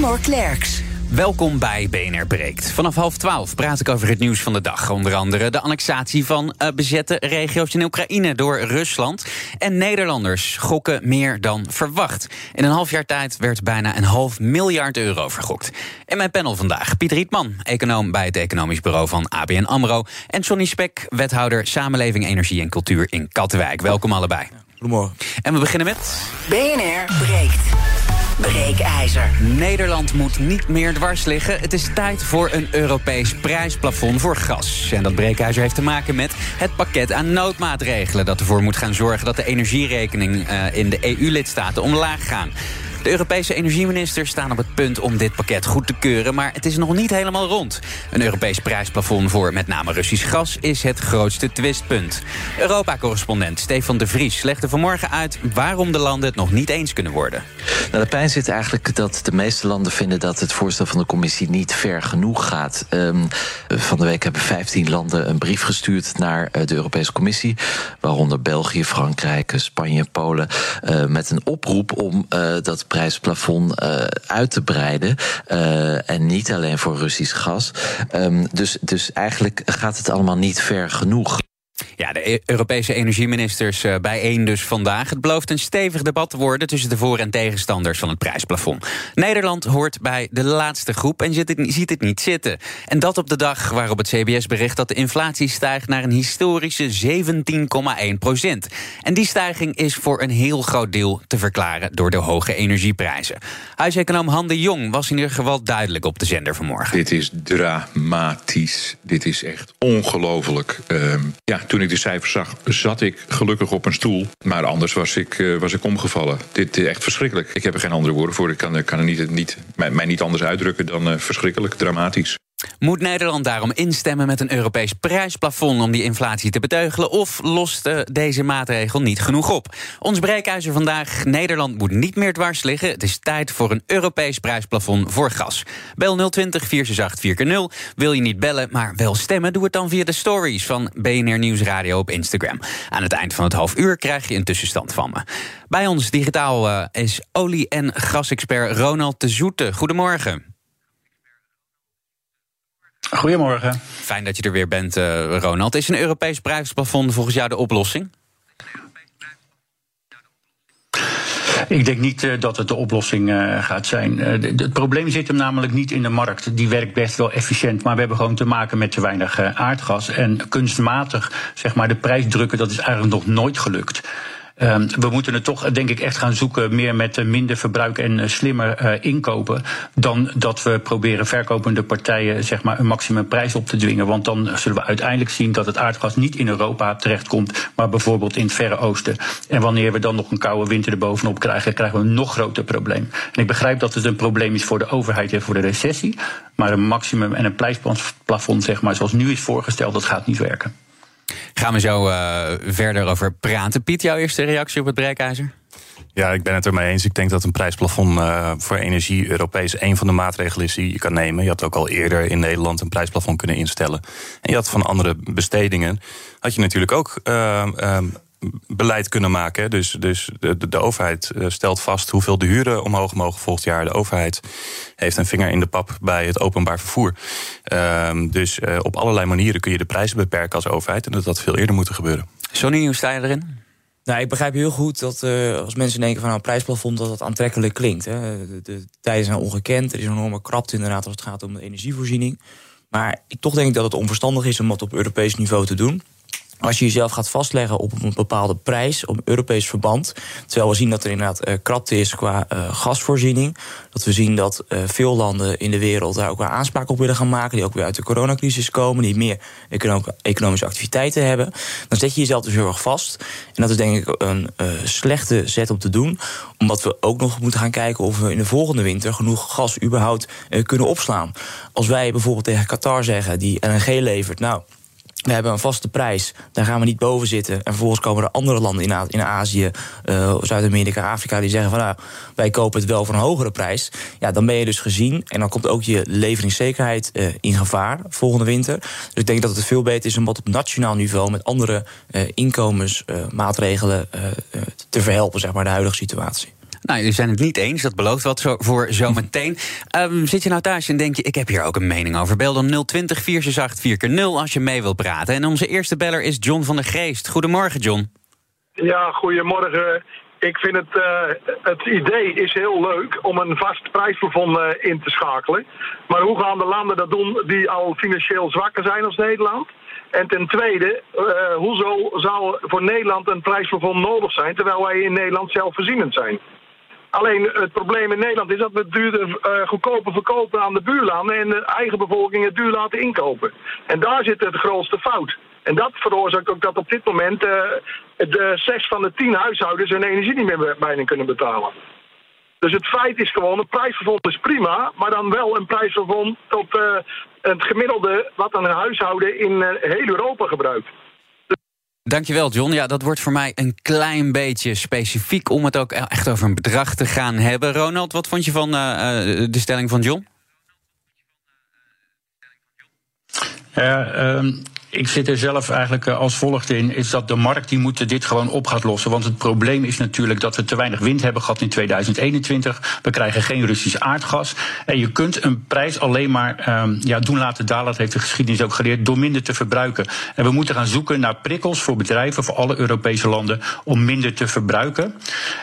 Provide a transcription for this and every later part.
Klerks. Welkom bij BNR Breekt. Vanaf half twaalf praat ik over het nieuws van de dag. Onder andere de annexatie van uh, bezette regio's in Oekraïne door Rusland. En Nederlanders gokken meer dan verwacht. In een half jaar tijd werd bijna een half miljard euro vergokt. En mijn panel vandaag, Pieter Rietman, econoom bij het Economisch Bureau van ABN AMRO. En Johnny Spek, wethouder Samenleving, Energie en Cultuur in Kattenwijk. Welkom allebei. Goedemorgen. En we beginnen met... BNR breekt. Breekijzer. Nederland moet niet meer dwars liggen. Het is tijd voor een Europees prijsplafond voor gas. En dat breekijzer heeft te maken met het pakket aan noodmaatregelen... dat ervoor moet gaan zorgen dat de energierekening uh, in de EU-lidstaten omlaag gaan. De Europese energieministers staan op het punt om dit pakket goed te keuren... maar het is nog niet helemaal rond. Een Europees prijsplafond voor met name Russisch gas... is het grootste twistpunt. Europa-correspondent Stefan de Vries legde vanmorgen uit... waarom de landen het nog niet eens kunnen worden. Nou, de pijn zit eigenlijk dat de meeste landen vinden... dat het voorstel van de commissie niet ver genoeg gaat. Um, van de week hebben 15 landen een brief gestuurd naar de Europese Commissie... waaronder België, Frankrijk, Spanje, Polen... Uh, met een oproep om dat prijsplafond uh, uit te breiden. Uh, en niet alleen voor Russisch gas. Um, dus, dus eigenlijk gaat het allemaal niet ver genoeg. Ja, de Europese energieministers uh, bijeen dus vandaag. Het belooft een stevig debat te worden tussen de voor- en tegenstanders van het prijsplafond. Nederland hoort bij de laatste groep en ziet het, niet zitten. En dat op de dag waarop het CBS bericht dat de inflatie stijgt naar een historische 17,1 procent. En die stijging is voor een heel groot deel te verklaren door de hoge energieprijzen. Huiseconoom Han de Jong was in ieder geval duidelijk op de zender vanmorgen. Dit is dramatisch. Dit is echt ongelooflijk. Uh, ja, toen ik de cijfers zag, zat ik gelukkig op een stoel. Maar anders was ik, uh, was ik omgevallen. Dit is echt verschrikkelijk. Ik heb er geen andere woorden voor. Ik kan, kan er niet, niet, mij, mij niet anders uitdrukken dan uh, verschrikkelijk, dramatisch. Moet Nederland daarom instemmen met een Europees prijsplafond om die inflatie te beteugelen? Of lost uh, deze maatregel niet genoeg op? Ons breekijzer vandaag: Nederland moet niet meer dwars liggen. Het is tijd voor een Europees prijsplafond voor gas. Bel 020 468 4 Wil je niet bellen, maar wel stemmen? Doe het dan via de stories van BNR Nieuwsradio op Instagram. Aan het eind van het half uur krijg je een tussenstand van me. Bij ons digitaal uh, is olie- en gasexpert Ronald de Zoete. Goedemorgen. Goedemorgen. Fijn dat je er weer bent, uh, Ronald. Is een Europees prijsplafond volgens jou de oplossing? Ik denk niet uh, dat het de oplossing uh, gaat zijn. Uh, het probleem zit hem namelijk niet in de markt. Die werkt best wel efficiënt. Maar we hebben gewoon te maken met te weinig aardgas. En kunstmatig zeg maar, de prijs drukken, dat is eigenlijk nog nooit gelukt. Um, we moeten het toch, denk ik, echt gaan zoeken meer met uh, minder verbruik en uh, slimmer uh, inkopen. Dan dat we proberen verkopende partijen zeg maar, een maximumprijs op te dwingen. Want dan zullen we uiteindelijk zien dat het aardgas niet in Europa terechtkomt, maar bijvoorbeeld in het Verre Oosten. En wanneer we dan nog een koude winter erbovenop krijgen, krijgen we een nog groter probleem. En ik begrijp dat het een probleem is voor de overheid en voor de recessie. Maar een maximum en een prijsplafond, zeg maar, zoals nu is voorgesteld, dat gaat niet werken. Gaan we zo uh, verder over praten. Piet, jouw eerste reactie op het breekijzer? Ja, ik ben het ermee eens. Ik denk dat een prijsplafond uh, voor energie Europees een van de maatregelen is die je kan nemen. Je had ook al eerder in Nederland een prijsplafond kunnen instellen. En je had van andere bestedingen, had je natuurlijk ook um, beleid kunnen maken. Dus, dus de, de, de, overheid stelt vast hoeveel de huren omhoog mogen volgend jaar. De overheid heeft een vinger in de pap bij het openbaar vervoer. Um, dus uh, op allerlei manieren kun je de prijzen beperken als overheid. En dat had veel eerder moeten gebeuren. Sonny, hoe sta je erin? Nou, ik begrijp heel goed dat uh, als mensen denken van nou, een prijsplafond dat dat aantrekkelijk klinkt. Hè. De, de tijden zijn ongekend. Er is een enorme krapte inderdaad als het gaat om de energievoorziening. Maar ik toch denk ik dat het onverstandig is om dat op Europees niveau te doen. Als je jezelf gaat vastleggen op een bepaalde prijs, op Europees verband. Terwijl we zien dat er inderdaad uh, krapte is qua uh, gasvoorziening. Dat we zien dat uh, veel landen in de wereld daar ook weer aanspraak op willen gaan maken. Die ook weer uit de coronacrisis komen. Die meer economische activiteiten hebben. Dan zet je jezelf dus heel erg vast. En dat is denk ik een slechte zet om te doen. Omdat we ook nog moeten gaan kijken of we in de volgende winter genoeg gas überhaupt kunnen opslaan. Als wij bijvoorbeeld tegen Qatar zeggen, die LNG levert. Nou, we hebben een vaste prijs, daar gaan we niet boven zitten. En vervolgens komen er andere landen in, in Azië, uh, Zuid-Amerika, Afrika... die zeggen van nou, wij kopen het wel voor een hogere prijs. Ja, dan ben je dus gezien en dan komt ook je leveringszekerheid uh, in gevaar volgende winter. Dus ik denk dat het veel beter is om wat op nationaal niveau... met andere uh, inkomensmaatregelen te verhelpen, zeg maar, de huidige situatie. Nou, jullie zijn het niet eens. Dat belooft wat zo voor zometeen. Um, zit je nou thuis en denk je, ik heb hier ook een mening over? Bel dan 020 468 4x0 als je mee wilt praten. En onze eerste beller is John van der Geest. Goedemorgen, John. Ja, goedemorgen. Ik vind het, uh, het idee is heel leuk om een vast prijsplafond uh, in te schakelen. Maar hoe gaan de landen dat doen die al financieel zwakker zijn als Nederland? En ten tweede, uh, hoezo zou voor Nederland een prijsplafond nodig zijn... terwijl wij in Nederland zelfvoorzienend zijn? Alleen het probleem in Nederland is dat we duurder, uh, goedkoper verkopen aan de buurlanden en de eigen bevolking het duur laten inkopen. En daar zit het grootste fout. En dat veroorzaakt ook dat op dit moment uh, de zes van de tien huishoudens hun energie niet meer bijna kunnen betalen. Dus het feit is gewoon, een prijsverbond is prima, maar dan wel een prijsverbond tot het gemiddelde wat een huishouden in heel Europa gebruikt. Dankjewel, John. Ja, dat wordt voor mij een klein beetje specifiek om het ook echt over een bedrag te gaan hebben. Ronald, wat vond je van uh, de stelling van John? Ja, uh, ik zit er zelf eigenlijk eh, als volgt in, is dat de markt die moet dit gewoon op gaat lossen. Want het probleem is natuurlijk dat we te weinig wind hebben gehad in 2021. We krijgen geen Russisch aardgas. En je kunt een prijs alleen maar um, ja, doen laten dalen, dat heeft de geschiedenis ook geleerd, door minder te verbruiken. En we moeten gaan zoeken naar prikkels voor bedrijven, voor alle Europese landen, om minder te verbruiken.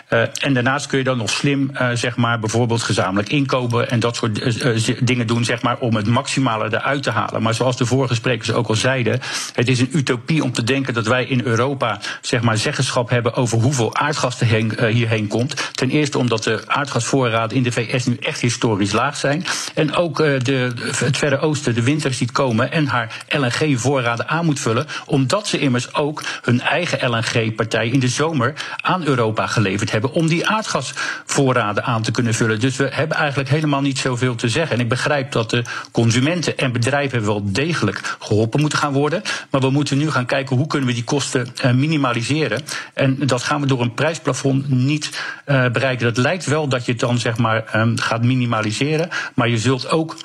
Uh, en daarnaast kun je dan nog slim, uh, zeg maar, bijvoorbeeld gezamenlijk inkopen en dat soort dingen doen, zeg maar, om het maximale eruit te halen. Maar zoals de vorige sprekers ook al zeiden, het is een utopie om te denken dat wij in Europa zeg maar, zeggenschap hebben over hoeveel aardgas er uh, hierheen komt. Ten eerste omdat de aardgasvoorraden in de VS nu echt historisch laag zijn. En ook uh, de, het Verre Oosten de winter ziet komen en haar LNG-voorraden aan moet vullen. Omdat ze immers ook hun eigen LNG-partij in de zomer aan Europa geleverd hebben. Om die aardgasvoorraden aan te kunnen vullen. Dus we hebben eigenlijk helemaal niet zoveel te zeggen. En ik begrijp dat de consumenten en bedrijven wel degelijk geholpen moeten gaan worden Maar we moeten nu gaan kijken hoe kunnen we die kosten uh, minimaliseren. En dat gaan we door een prijsplafond niet uh, bereiken. Dat lijkt wel dat je het dan zeg maar um, gaat minimaliseren. Maar je zult ook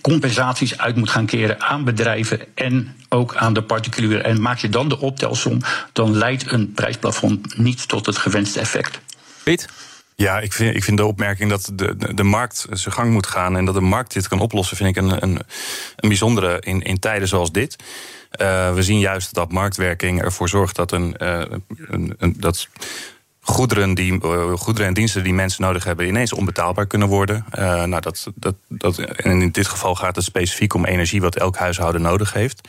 compensaties uit moet gaan keren aan bedrijven en ook aan de particulieren. En maak je dan de optelsom, dan leidt een prijsplafond niet tot het gewenste effect. Piet? Ja, ik vind, ik vind de opmerking dat de, de, markt zijn gang moet gaan en dat de markt dit kan oplossen, vind ik een, een, een bijzondere in, in tijden zoals dit. Uh, we zien juist dat marktwerking ervoor zorgt dat, een, uh, een, een, dat goederen, die, uh, goederen en diensten die mensen nodig hebben ineens onbetaalbaar kunnen worden. Uh, nou, dat, dat, dat, in dit geval gaat het specifiek om energie wat elk huishouden nodig heeft.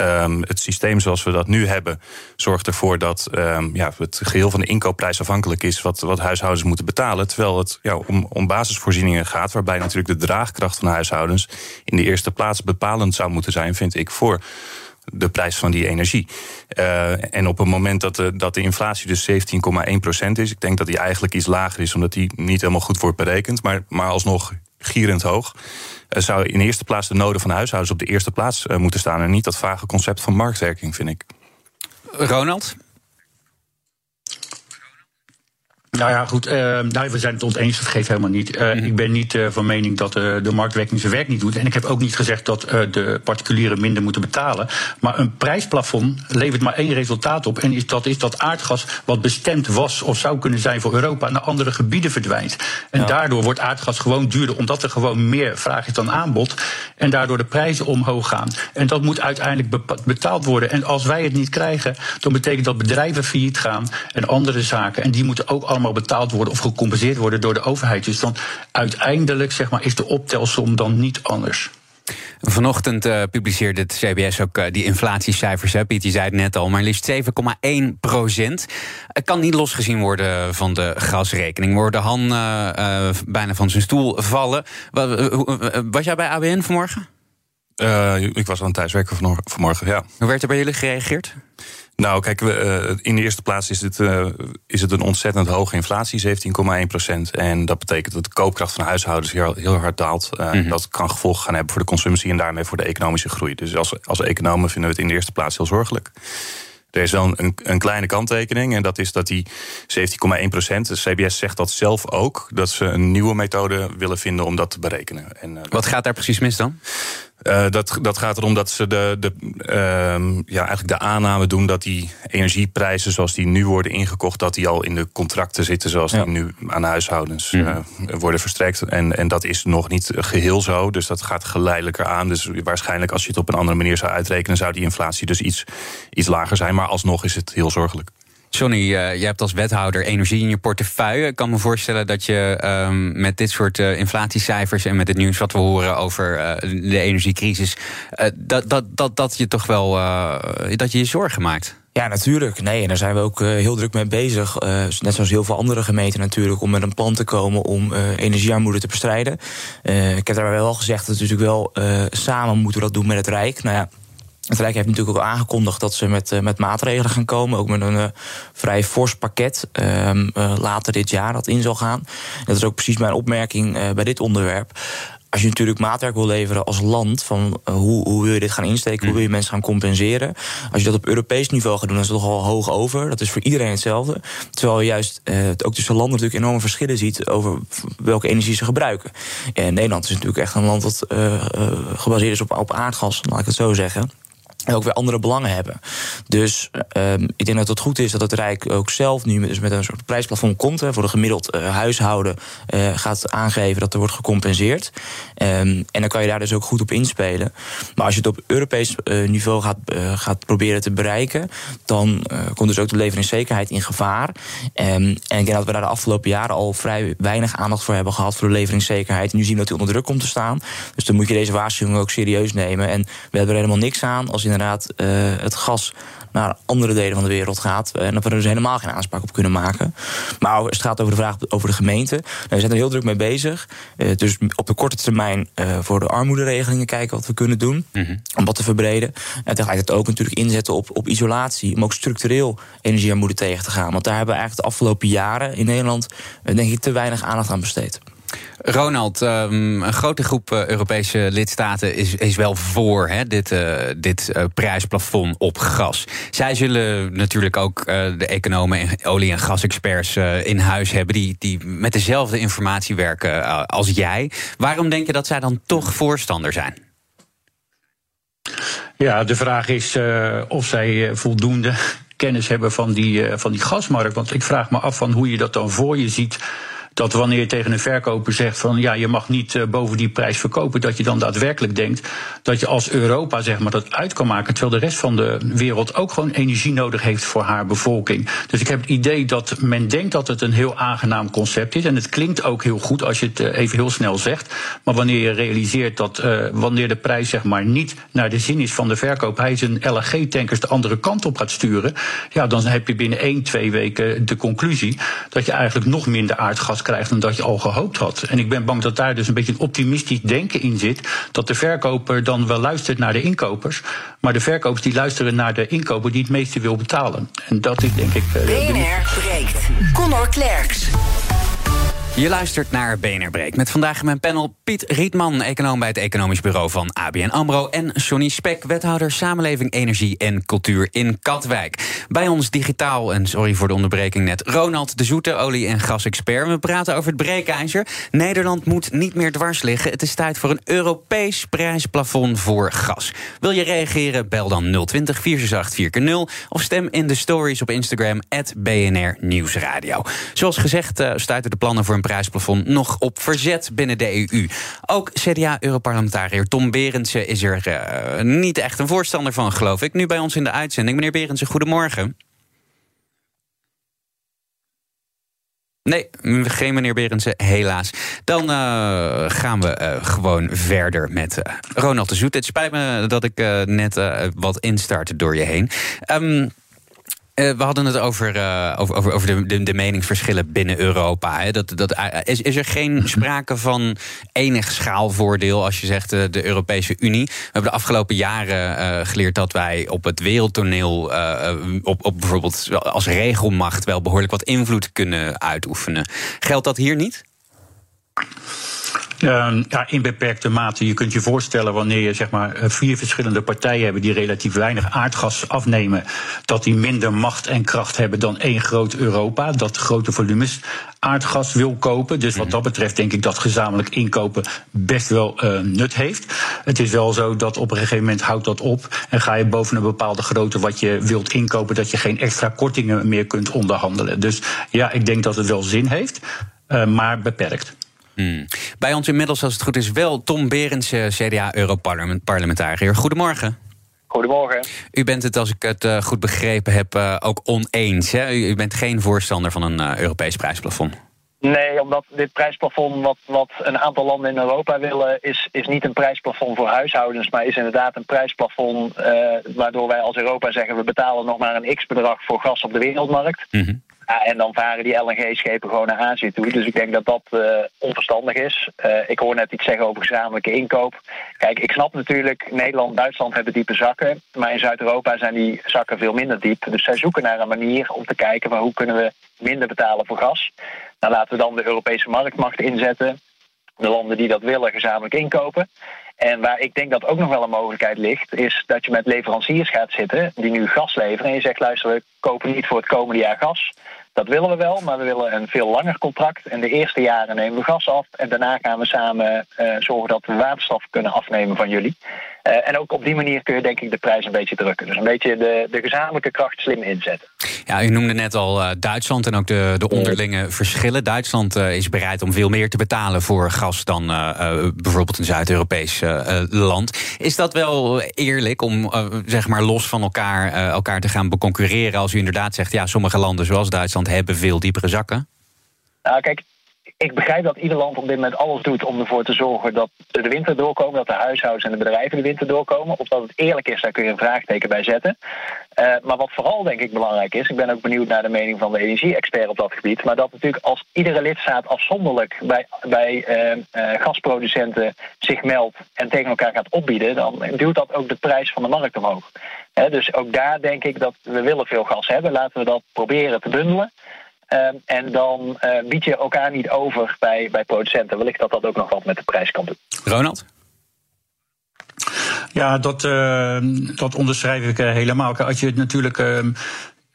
Um, het systeem zoals we dat nu hebben zorgt ervoor dat um, ja, het geheel van de inkoopprijs afhankelijk is wat, wat huishoudens moeten betalen. Terwijl het ja, om, om basisvoorzieningen gaat, waarbij natuurlijk de draagkracht van huishoudens in de eerste plaats bepalend zou moeten zijn, vind ik, voor de prijs van die energie. Uh, en op het moment dat de, dat de inflatie dus 17,1% is, ik denk dat die eigenlijk iets lager is, omdat die niet helemaal goed wordt berekend, maar, maar alsnog gierend hoog. Uh, zou in eerste plaats de noden van de huishoudens op de eerste plaats uh, moeten staan en niet dat vage concept van marktwerking, vind ik. Ronald? Nou ja, goed. Uh, nou, we zijn het oneens, dat geeft helemaal niet. Uh, mm. Ik ben niet uh, van mening dat de marktwerking zijn werk niet doet. En ik heb ook niet gezegd dat de particulieren minder moeten betalen. Maar een prijsplafond levert maar één resultaat op. En is, dat is dat aardgas wat bestemd was of zou kunnen zijn voor Europa... naar andere gebieden verdwijnt. En ja. daardoor wordt aardgas gewoon duurder... omdat er gewoon meer vraag is dan aanbod. En daardoor de prijzen omhoog gaan. En dat moet uiteindelijk betaald worden. En als wij het niet krijgen, dan betekent dat bedrijven failliet gaan... en andere zaken. En die moeten ook allemaal allemaal betaald worden of gecompenseerd worden door de overheid. Dus dan uiteindelijk zeg maar, is de optelsom dan niet anders. Vanochtend uh, publiceerde het CBS ook uh, die inflatiecijfers. Hè? Piet, je zei het net al, maar liefst 7,1 procent. Het kan niet losgezien worden van de gasrekening. We hoorden Han uh, bijna van zijn stoel vallen. Was jij bij ABN vanmorgen? ik was aan het thuiswerken vanmorgen, ja. Hoe werd er bij jullie gereageerd? Nou, kijk, we, in de eerste plaats is het, uh, is het een ontzettend hoge inflatie, 17,1 procent. En dat betekent dat de koopkracht van huishoudens heel, heel hard daalt. Uh, mm -hmm. Dat kan gevolgen gaan hebben voor de consumptie en daarmee voor de economische groei. Dus als, als economen vinden we het in de eerste plaats heel zorgelijk. Er is wel een, een, kleine kanttekening en dat is dat die 17,1 procent, de CBS zegt dat zelf ook, dat ze een nieuwe methode willen vinden om dat te berekenen. En, uh, Wat gaat daar precies mis dan? Uh, dat, dat gaat erom dat ze de, de, uh, ja, eigenlijk de aanname doen dat die energieprijzen zoals die nu worden ingekocht, dat die al in de contracten zitten zoals ja. die nu aan huishoudens mm. uh, worden verstrekt. En, en dat is nog niet geheel zo. Dus dat gaat geleidelijker aan. Dus waarschijnlijk als je het op een andere manier zou uitrekenen, zou die inflatie dus iets, iets lager zijn. Maar alsnog is het heel zorgelijk. Johnny, uh, jij hebt als wethouder energie in je portefeuille. Ik kan me voorstellen dat je um, met dit soort uh, inflatiecijfers en met het nieuws wat we horen over uh, de energiecrisis, dat, dat, dat, dat je toch wel dat je je zorgen maakt. Ja, natuurlijk. Nee, en daar zijn we ook heel druk mee bezig. Net zoals heel veel andere gemeenten natuurlijk, om met een plan te komen om energiearmoede te bestrijden. ik heb daar wel gezegd dat we natuurlijk wel samen moeten dat doen met het Rijk. Nou ja, het Rijk heeft natuurlijk ook aangekondigd dat ze met, uh, met maatregelen gaan komen. Ook met een uh, vrij fors pakket uh, later dit jaar dat in zal gaan. Dat is ook precies mijn opmerking bij dit onderwerp. Als je natuurlijk maatwerk wil leveren als land, van hoe, hoe wil je dit gaan insteken, hoe wil je mensen gaan compenseren. Als je dat op Europees niveau gaat doen, dan is het toch al hoog over. Dat is voor iedereen hetzelfde. Terwijl je juist ook tussen landen natuurlijk enorme verschillen ziet over welke energie ze gebruiken. En Nederland is natuurlijk echt een land dat gebaseerd is op, op aardgas, laat ik het zo zeggen en ook weer andere belangen hebben. Dus um, ik denk dat het goed is dat het Rijk ook zelf nu dus met een soort prijsplafond komt. Hè, voor een gemiddeld uh, huishouden uh, gaat aangeven dat er wordt gecompenseerd. Um, en dan kan je daar dus ook goed op inspelen. Maar als je het op Europees uh, niveau gaat, gaat proberen te bereiken, dan komt dus ook de leveringszekerheid in gevaar. Um, en ik denk dat we daar de afgelopen jaren al vrij weinig aandacht voor hebben gehad voor de leveringszekerheid. Nu zien we dat die onder druk komt te staan. Dus dan moet je deze waarschuwing ook serieus nemen. En we hebben er helemaal niks aan als in inderdaad uh, het gas naar andere delen van de wereld gaat. En dat we er dus helemaal geen aanspraak op kunnen maken. Maar het gaat over de vraag over de gemeente. Nou, we zijn er heel druk mee bezig. Uh, dus op de korte termijn uh, voor de armoederegelingen kijken wat we kunnen doen. Mm -hmm. Om dat te verbreden. En tegelijkertijd ook natuurlijk inzetten op, op isolatie. Om ook structureel energiearmoede tegen te gaan. Want daar hebben we eigenlijk de afgelopen jaren in Nederland... denk ik te weinig aandacht aan besteed. Ronald, um, een grote groep uh, Europese lidstaten is, is wel voor dit, uh, dit uh, prijsplafond op gas. Zij zullen natuurlijk ook de economen en olie- en gasexperts in huis hebben die, die met dezelfde informatie werken als jij. Waarom denk je dat zij dan toch voorstander zijn? Ja, de vraag is of zij voldoende kennis hebben van die, van die gasmarkt. Want ik vraag me af van hoe je dat dan voor je ziet dat wanneer je tegen een verkoper zegt van ja, je mag niet uh, boven die prijs verkopen, dat je dan daadwerkelijk denkt dat je als Europa zeg maar dat uit kan maken, terwijl de rest van de wereld ook gewoon energie nodig heeft voor haar bevolking. Dus ik heb het idee dat men denkt dat het een heel aangenaam concept is en het klinkt ook heel goed als je het uh, even heel snel zegt, maar wanneer je realiseert dat uh, wanneer de prijs zeg maar niet naar de zin is van de verkoop, hij zijn LNG-tankers de andere kant op gaat sturen, ja, dan heb je binnen één, twee weken de conclusie dat je eigenlijk nog minder aardgas krijgt dan dat je al gehoopt had. En ik ben bang dat daar dus een beetje een optimistisch denken in zit. Dat de verkoper dan wel luistert naar de inkopers. Maar de verkopers die luisteren naar de inkoper die het meeste wil betalen. En dat is denk ik. Uh, BNR breekt. Connor Klerks. Je luistert naar BNR Breek. Met vandaag mijn panel Piet Rietman, econoom bij het Economisch Bureau van ABN AMRO... en Johnny Spek, wethouder Samenleving, Energie en Cultuur in Katwijk. Bij ons digitaal, en sorry voor de onderbreking net... Ronald de Zoete, olie- en gasexpert. We praten over het breekijzer. Nederland moet niet meer dwars liggen. Het is tijd voor een Europees prijsplafond voor gas. Wil je reageren? Bel dan 020 468 4 of stem in de stories op Instagram... BNR Nieuwsradio. Zoals gezegd uh, stuiten de plannen voor een prijsplafond nog op verzet binnen de EU. Ook CDA-europarlementariër Tom Berendsen is er uh, niet echt een voorstander van, geloof ik. Nu bij ons in de uitzending. Meneer Berendsen, goedemorgen. Nee, geen meneer Berendsen, helaas. Dan uh, gaan we uh, gewoon verder met Ronald de Zoet. Het spijt me dat ik net wat instart door je heen. Um, uh, we hadden het over, uh, over, over, over de, de, de, meningsverschillen binnen Europa. Hè. Dat, dat, uh, is, is er geen sprake van enig schaalvoordeel als je zegt de Europese Unie? We hebben de afgelopen jaren geleerd dat wij op het wereldtoneel, op, op bijvoorbeeld als regelmacht, wel behoorlijk wat invloed kunnen uitoefenen. Geldt dat hier niet? Uh, ja, in beperkte mate. Je kunt je voorstellen wanneer je zeg maar, eh, vier verschillende partijen hebt die relatief weinig aardgas afnemen, dat die minder macht en kracht hebben dan één groot Europa, dat grote volumes aardgas wil kopen. Dus wat mhm. dat betreft denk ik dat gezamenlijk inkopen best wel uh, nut heeft. Het is wel zo dat op een gegeven moment houdt dat op en ga je boven een bepaalde grootte wat je wilt inkopen, dat je geen extra kortingen meer kunt onderhandelen. Dus ja, ik denk dat het wel zin heeft, uh, maar beperkt. Hmm. Bij ons inmiddels, als het goed is, wel Tom Berends, CDA-Europarlementariër. Goedemorgen. Goedemorgen. U bent het, als ik het uh, goed begrepen heb, uh, ook oneens. Hè? U, u, bent geen voorstander van een uh, Europees prijsplafond. Nee, omdat dit prijsplafond wat, wat een aantal landen in Europa willen... Is, is niet een prijsplafond voor huishoudens... maar is inderdaad een prijsplafond... waardoor wij als Europa zeggen... we betalen nog maar een x-bedrag voor gas op de wereldmarkt. Mm -hmm. En dan varen die LNG-schepen gewoon naar Azië toe. Dus ik denk dat dat uh, onverstandig is. Uh, ik hoor net iets zeggen over gezamenlijke inkoop. Kijk, ik snap natuurlijk, Nederland en Duitsland hebben diepe zakken. Maar in Zuid-Europa zijn die zakken veel minder diep. Dus zij zoeken naar een manier om te kijken van hoe kunnen we minder betalen voor gas. Dan laten we dan de Europese marktmacht inzetten. De landen die dat willen gezamenlijk inkopen. En waar ik denk dat ook nog wel een mogelijkheid ligt, is dat je met leveranciers gaat zitten die nu gas leveren. En je zegt, luister, we kopen niet voor het komende jaar gas. Dat willen we wel, maar we willen een veel langer contract. En de eerste jaren nemen we gas af. En daarna gaan we samen uh, zorgen dat we waterstof kunnen afnemen van jullie. Uh, en ook op die manier kun je denk ik de prijs een beetje drukken. Dus een beetje de, de gezamenlijke kracht slim inzetten. Ja, u noemde net al uh, Duitsland en ook de, de onderlinge verschillen. Duitsland is bereid om veel meer te betalen voor gas dan bijvoorbeeld een Zuid-Europees land. Is dat wel eerlijk om zeg maar los van elkaar, elkaar te gaan beconcurreren als u inderdaad zegt, ja, sommige landen zoals Duitsland hebben veel diepere zakken? Nou, kijk, ik begrijp dat ieder land op dit moment alles doet om ervoor te zorgen dat de winter doorkomen, dat de huishoudens en de bedrijven de winter doorkomen. Of dat het eerlijk is, daar kun je een vraagteken bij zetten. Uh, maar wat vooral denk ik belangrijk is, ik ben ook benieuwd naar de mening van de energie-expert op dat gebied, maar dat natuurlijk als iedere lidstaat afzonderlijk bij, bij uh, uh, gasproducenten zich meldt en tegen elkaar gaat opbieden, dan duwt dat ook de prijs van de markt omhoog. dus ook daar denk ik dat we willen veel gas hebben. Laten we dat proberen te bundelen. Uh, en dan uh, bied je elkaar niet over bij, bij producenten. Wellicht dat dat ook nog wat met de prijs kan doen. Ronald? Ja, dat, uh, dat onderschrijf ik helemaal. Als je het natuurlijk ehm,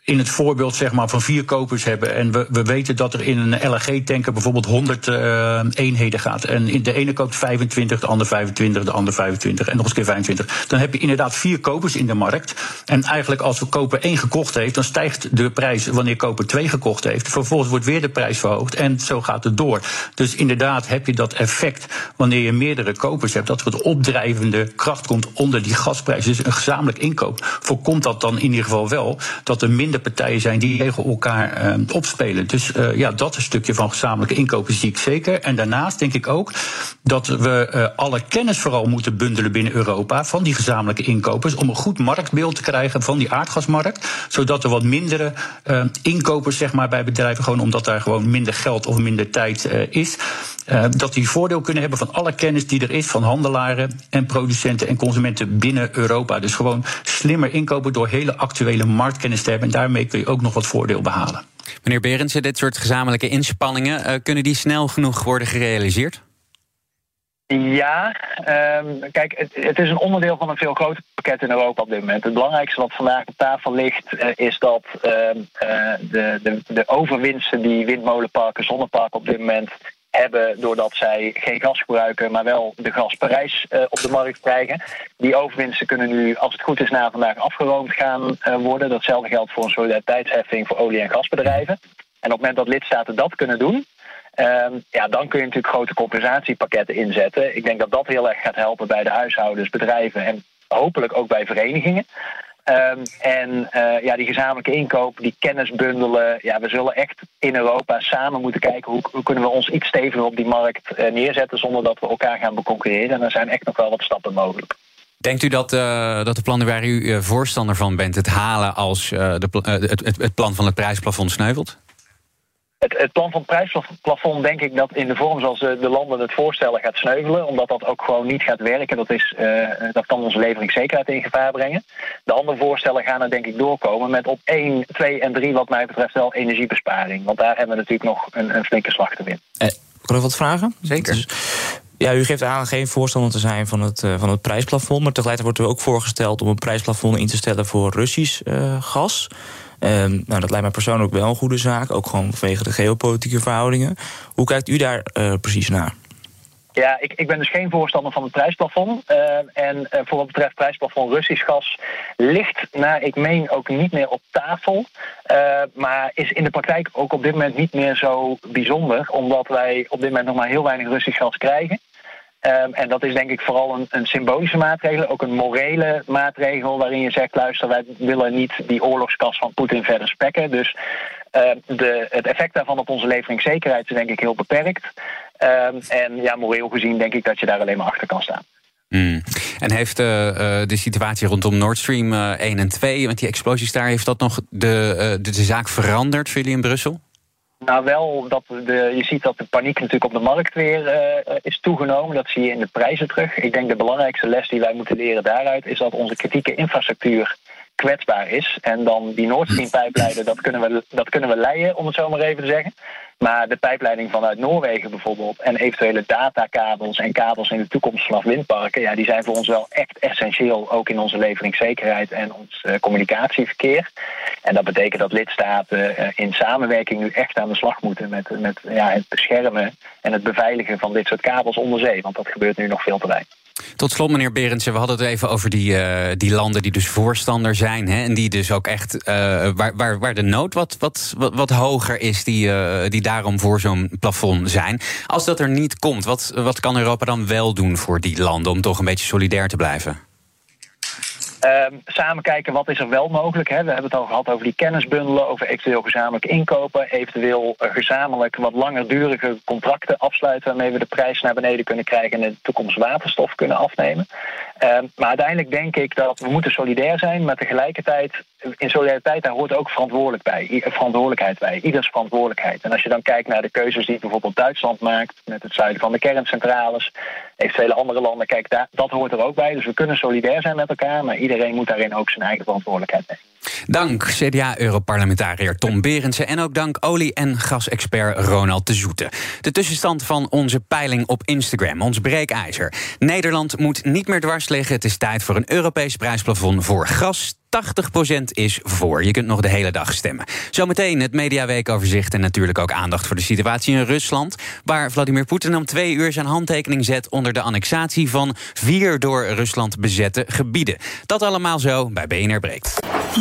in het voorbeeld zeg maar, van vier kopers hebben. En we, we weten dat er in een LNG-tanker bijvoorbeeld 100 uh, eenheden gaat. En de ene koopt 25, de ander 25, de ander 25 en nog eens keer 25. Dan heb je inderdaad vier kopers in de markt. En eigenlijk als we koper 1 gekocht heeft, dan stijgt de prijs wanneer koper 2 gekocht heeft. Vervolgens wordt weer de prijs verhoogd en zo gaat het door. Dus inderdaad heb je dat effect wanneer je meerdere kopers hebt, dat er een opdrijvende kracht komt onder die gasprijs. Dus een gezamenlijk inkoop voorkomt dat dan in ieder geval wel dat er minder partijen zijn die tegen elkaar uh, opspelen. Dus uh, ja, dat een stukje van gezamenlijke inkopen zie ik zeker. En daarnaast denk ik ook dat we uh, alle kennis vooral moeten bundelen binnen Europa van die gezamenlijke inkopers. Om een goed marktbeeld te krijgen van die aardgasmarkt. Zodat er wat mindere inkopers zeg maar, bij bedrijven, gewoon omdat daar gewoon minder geld of minder tijd is. dat die voordeel kunnen hebben van alle kennis die er is van handelaren en producenten en consumenten binnen Europa. Dus gewoon slimmer inkopen door hele actuele marktkennis te hebben. En daarmee kun je ook nog wat voordeel behalen. Meneer Berendsen, dit soort gezamenlijke inspanningen, uh, kunnen die snel genoeg worden gerealiseerd? Ja, um, kijk, het, het, is een onderdeel van een veel groter pakket in Europa op dit moment. Het belangrijkste wat vandaag op tafel ligt, uh, is dat uh, de, de, de overwinsten die windmolenparken, zonneparken op dit moment hebben doordat zij geen gas gebruiken, maar wel de gasprijs uh, op de markt krijgen. Die overwinsten kunnen nu, als het goed is, na vandaag afgeroomd gaan uh, worden. Datzelfde geldt voor een solidariteitsheffing voor olie- en gasbedrijven. En op het moment dat lidstaten dat kunnen doen, uh, ja, dan kun je natuurlijk grote compensatiepakketten inzetten. Ik denk dat dat heel erg gaat helpen bij de huishoudens, bedrijven en hopelijk ook bij verenigingen. Ehm, en eh, ja, die gezamenlijke inkoop, die kennis bundelen. Ja, we zullen echt in Europa samen moeten kijken hoe, hoe kunnen we ons iets steviger op die markt uh, neerzetten zonder dat we elkaar gaan beconcurreren. En er zijn echt nog wel wat stappen mogelijk. Denkt u dat, uh, dat de plannen waar u voorstander van bent, het halen als de, het, het plan van het prijsplafond sneuvelt? Het, het, plan van het prijsplafond denk ik dat in de vorm zoals de, de, landen het voorstellen gaat sneuvelen. Omdat dat ook gewoon niet gaat werken. Dat, is, uh, dat kan onze leveringszekerheid in gevaar brengen. De andere voorstellen gaan er denk ik doorkomen met op 1, 2 en 3 wat mij betreft wel energiebesparing. Want daar hebben we natuurlijk nog een, een flinke slag te winnen. Eh, kan ik wat vragen? Zeker. Dus, ja, u geeft aan geen voorstander te zijn van het, uh, van het prijsplafond. Maar tegelijkertijd wordt er ook voorgesteld om een prijsplafond in te stellen voor Russisch uh, gas. Um, nou, dat lijkt mij persoonlijk wel een goede zaak, ook gewoon vanwege de geopolitieke verhoudingen. Hoe kijkt u daar uh, precies naar? Ja, ik, ik ben dus geen voorstander van het prijsplafond. Uh, en uh, voor wat betreft prijsplafond Russisch gas ligt, naar ik meen, ook niet meer op tafel. Uh, maar is in de praktijk ook op dit moment niet meer zo bijzonder, omdat wij op dit moment nog maar heel weinig Russisch gas krijgen. Um, en dat is denk ik vooral een, een, symbolische maatregel, ook een morele maatregel waarin je zegt, luister, wij willen niet die oorlogskas van Poetin verder spekken. Dus uh, de, het effect daarvan op onze leveringszekerheid is denk ik heel beperkt. Um, en ja, moreel gezien denk ik dat je daar alleen maar achter kan staan. Mm. En heeft uh, de situatie rondom Nord Stream 1 en 2, want die explosies daar, heeft dat nog de, de, de zaak veranderd voor jullie in Brussel? Nou, wel dat de, je ziet dat de paniek natuurlijk op de markt weer uh, is toegenomen. Dat zie je in de prijzen terug. Ik denk de belangrijkste les die wij moeten leren daaruit is dat onze kritieke infrastructuur kwetsbaar is. En dan die Nord Stream pijpleiden, dat kunnen we, dat kunnen we leiden, om het zo maar even te zeggen. Maar de pijpleiding vanuit Noorwegen bijvoorbeeld en eventuele datakabels en kabels in de toekomst vanaf windparken, ja, die zijn voor ons wel echt essentieel, ook in onze leveringszekerheid en ons uh, communicatieverkeer. En dat betekent dat lidstaten uh, in samenwerking nu echt aan de slag moeten met, met ja, het beschermen en het beveiligen van dit soort kabels onder zee, want dat gebeurt nu nog veel te weinig. Tot slot, meneer Berendsen, we hadden het even over die, uh, die landen die dus voorstander zijn. Hè, en die dus ook echt, uh, waar, waar, waar de nood wat, wat, wat, wat hoger is, die, uh, die daarom voor zo'n plafond zijn. Als dat er niet komt, wat, wat kan Europa dan wel doen voor die landen om toch een beetje solidair te blijven? Um, samen kijken wat is er wel mogelijk. Hè. We hebben het al gehad over die kennisbundelen, over eventueel gezamenlijk inkopen, eventueel gezamenlijk wat langerdurige contracten afsluiten waarmee we de prijs naar beneden kunnen krijgen en in de toekomst waterstof kunnen afnemen. Um, maar uiteindelijk denk ik dat we moeten solidair zijn, maar tegelijkertijd in solidariteit daar hoort ook verantwoordelijk bij, verantwoordelijkheid bij, ieders verantwoordelijkheid. En als je dan kijkt naar de keuzes die bijvoorbeeld Duitsland maakt met het zuiden van de kerncentrales, eventuele andere landen, kijk, daar, dat hoort er ook bij. Dus we kunnen solidair zijn met elkaar, maar iedereen moet daarin ook zijn eigen verantwoordelijkheid nemen. Dank CDA-europarlementariër Tom Berendsen... en ook dank olie- en gasexpert Ronald de Zoete. De tussenstand van onze peiling op Instagram, ons breekijzer. Nederland moet niet meer dwars liggen. Het is tijd voor een Europees prijsplafond voor gas, 80% is voor. Je kunt nog de hele dag stemmen. Zometeen het mediaweekoverzicht en natuurlijk ook aandacht voor de situatie in Rusland, waar Vladimir Poetin om twee uur zijn handtekening zet onder de annexatie van vier door Rusland bezette gebieden. Dat allemaal zo bij BNR Breekt.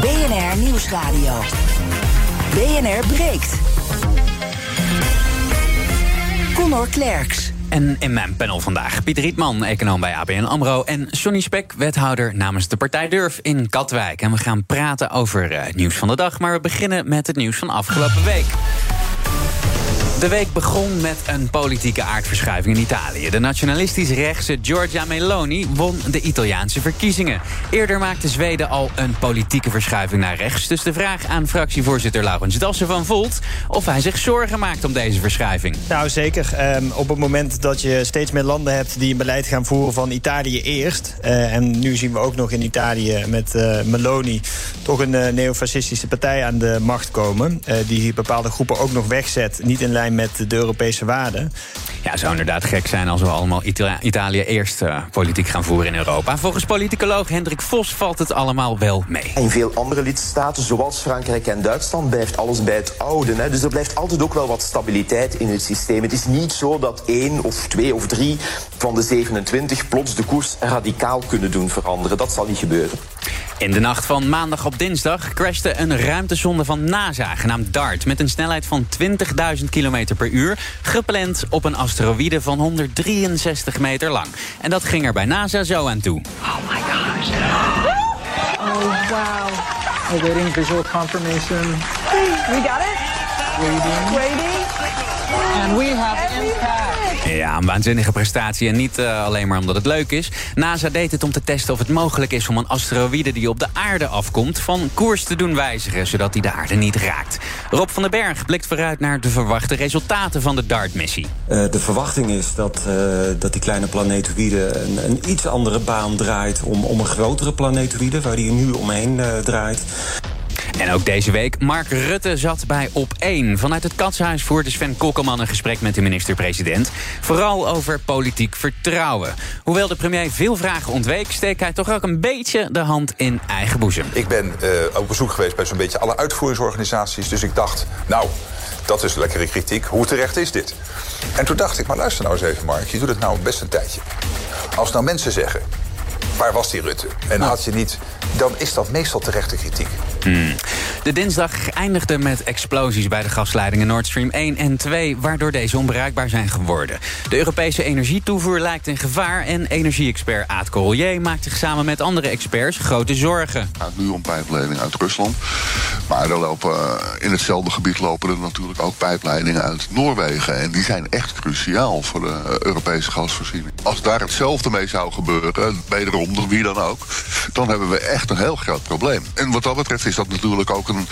BNR Nieuwsradio. BNR breekt. Conor Klerks. En in mijn panel vandaag Pieter Rietman, econoom bij ABN AMRO... en Johnny Spek, wethouder namens de partij Durf in Katwijk. En we gaan praten over uh, het nieuws van de dag... maar we beginnen met het nieuws van afgelopen week. De week begon met een politieke aardverschuiving in Italië. De nationalistisch rechtse Giorgia Meloni won de Italiaanse verkiezingen. Eerder maakte Zweden al een politieke verschuiving naar rechts. Dus de vraag aan fractievoorzitter Laurens Dassen van Volt... of hij zich zorgen maakt om deze verschuiving. Nou, zeker. Ehm, op het moment dat je steeds meer landen hebt... die een beleid gaan voeren van Italië eerst... Uh, en nu zien we ook nog in Italië met uh, Meloni... toch een uh, neofascistische partij aan de macht komen... die bepaalde groepen ook nog wegzet, niet in lijn met de Europese waarden. Ja, het zou inderdaad gek zijn als we allemaal Ita Italië eerst uh, politiek gaan voeren in Europa. Volgens politicoloog Hendrik Vos valt het allemaal wel mee. In veel andere lidstaten, zoals Frankrijk en Duitsland, blijft alles bij het oude. Hè. Dus er blijft altijd ook wel wat stabiliteit in het systeem. Het is niet zo dat één of twee of drie van de 27 plots de koers radicaal kunnen doen veranderen. Dat zal niet gebeuren. In de nacht van maandag op dinsdag crashte een ruimtesonde van NASA, genaamd DART... met een snelheid van 20.000 km per uur, gepland op een asteroïde van 163 meter lang. En dat ging er bij NASA zo aan toe. Oh my gosh. Oh, wow. Awaiting visual confirmation. We got it? Waiting. Waiting. And we have impact. Ja, een waanzinnige prestatie en niet uh, alleen maar omdat het leuk is. NASA deed het om te testen of het mogelijk is om een asteroïde die op de aarde afkomt... van koers te doen wijzigen, zodat hij de aarde niet raakt. Rob van den Berg blikt vooruit naar de verwachte resultaten van de DART-missie. Uh, de verwachting is dat, dat die kleine planetoïde een, een, iets andere baan draait... om, om een grotere planetoïde, waar die nu omheen draait... En ook deze week, Mark Rutte zat bij Op 1. Vanuit het Katshuis voerde Sven Kokkelman een gesprek met de minister-president. Vooral over politiek vertrouwen. Hoewel de premier veel vragen ontweek... steekt hij toch ook een beetje de hand in eigen boezem. Ik ben uh, op bezoek geweest bij zo'n beetje alle uitvoeringsorganisaties. Dus ik dacht, nou, dat is lekkere kritiek. Hoe terecht is dit? En toen dacht ik, maar luister nou eens even, Mark. Je doet het nou best een tijdje. Als nou mensen zeggen, waar was die Rutte? En had je niet, dan is dat meestal terechte kritiek. Hmm. De dinsdag eindigde met explosies bij de gasleidingen Nord Stream 1 en 2... waardoor deze onbruikbaar zijn geworden. De Europese energietoevoer lijkt in gevaar... en energie-expert Aad Corollier maakt zich samen met andere experts grote zorgen. Het gaat nu om pijpleidingen uit Rusland. Maar er lopen, in hetzelfde gebied lopen er natuurlijk ook pijpleidingen uit Noorwegen. En die zijn echt cruciaal voor de Europese gasvoorziening. Als daar hetzelfde mee zou gebeuren, wederom door wie dan ook... dan hebben we echt een heel groot probleem. En wat dat betreft is dat natuurlijk ook een...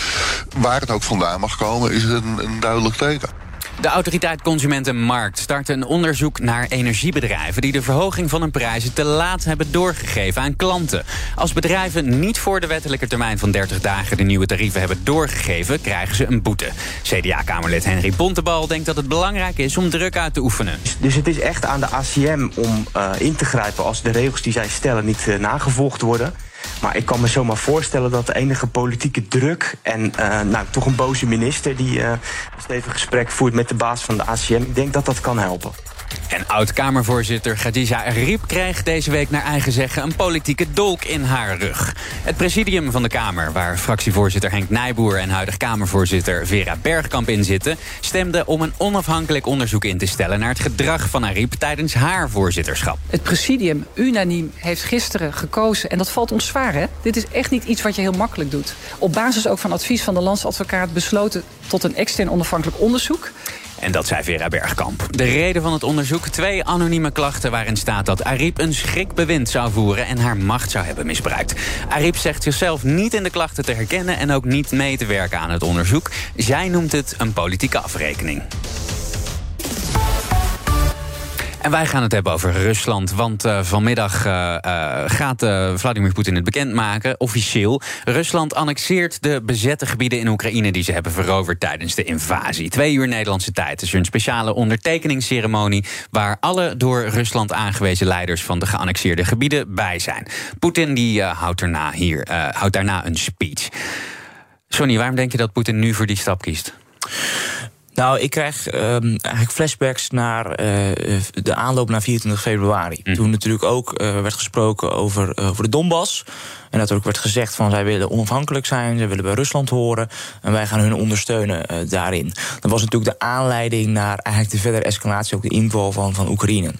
waar het ook vandaan mag komen, is een, een duidelijk teken. De autoriteit Consumentenmarkt start een onderzoek naar energiebedrijven... die de verhoging van hun prijzen te laat hebben doorgegeven aan klanten. Als bedrijven niet voor de wettelijke termijn van 30 dagen... de nieuwe tarieven hebben doorgegeven, krijgen ze een boete. CDA-kamerlid Henry Bontebal denkt dat het belangrijk is om druk uit te oefenen. Dus het is echt aan de ACM om uh, in te grijpen... als de regels die zij stellen niet uh, nagevolgd worden... Maar ik kan me zomaar voorstellen dat de enige politieke druk... en uh, nou, toch een boze minister die uh, een stevig gesprek voert met de baas van de ACM... ik denk dat dat kan helpen. En oud-Kamervoorzitter Khadija Riep kreeg deze week naar eigen zeggen... een politieke dolk in haar rug. Het presidium van de Kamer, waar fractievoorzitter Henk Nijboer... en huidig Kamervoorzitter Vera Bergkamp in zitten... stemde om een onafhankelijk onderzoek in te stellen... naar het gedrag van Ariep tijdens haar voorzitterschap. Het presidium unaniem heeft gisteren gekozen... en dat valt ons zwaar, hè? Dit is echt niet iets wat je heel makkelijk doet. Op basis ook van advies van de landsadvocaat besloten... tot een extern onafhankelijk onderzoek... En dat zei Vera Bergkamp. De reden van het onderzoek, twee anonieme klachten waarin staat dat Ariep een schrikbewind zou voeren en haar macht zou hebben misbruikt. Ariep zegt zichzelf niet in de klachten te herkennen en ook niet mee te werken aan het onderzoek. Zij noemt het een politieke afrekening. En wij gaan het hebben over Rusland. Want uh, vanmiddag uh, uh, gaat Vladimir Poetin het bekendmaken, officieel. Rusland annexeert de bezette gebieden in Oekraïne... die ze hebben veroverd tijdens de invasie. Twee uur Nederlandse tijd is een speciale ondertekeningsceremonie... waar alle door Rusland aangewezen leiders van de geannexeerde gebieden bij zijn. Poetin die, houdt, daarna hier, houdt daarna een speech. Sonny, waarom denk je dat Poetin nu voor die stap kiest? Nou, ik krijg um, eigenlijk flashbacks naar uh, de aanloop naar 24 februari. Mm. Toen natuurlijk ook uh, werd gesproken over, uh, over de Donbass. En dat er ook werd gezegd van zij willen onafhankelijk zijn, zij willen bij Rusland horen en wij gaan hun ondersteunen daarin. Dat was natuurlijk de aanleiding naar eigenlijk de verdere escalatie, ook de inval van, van Oekraïne.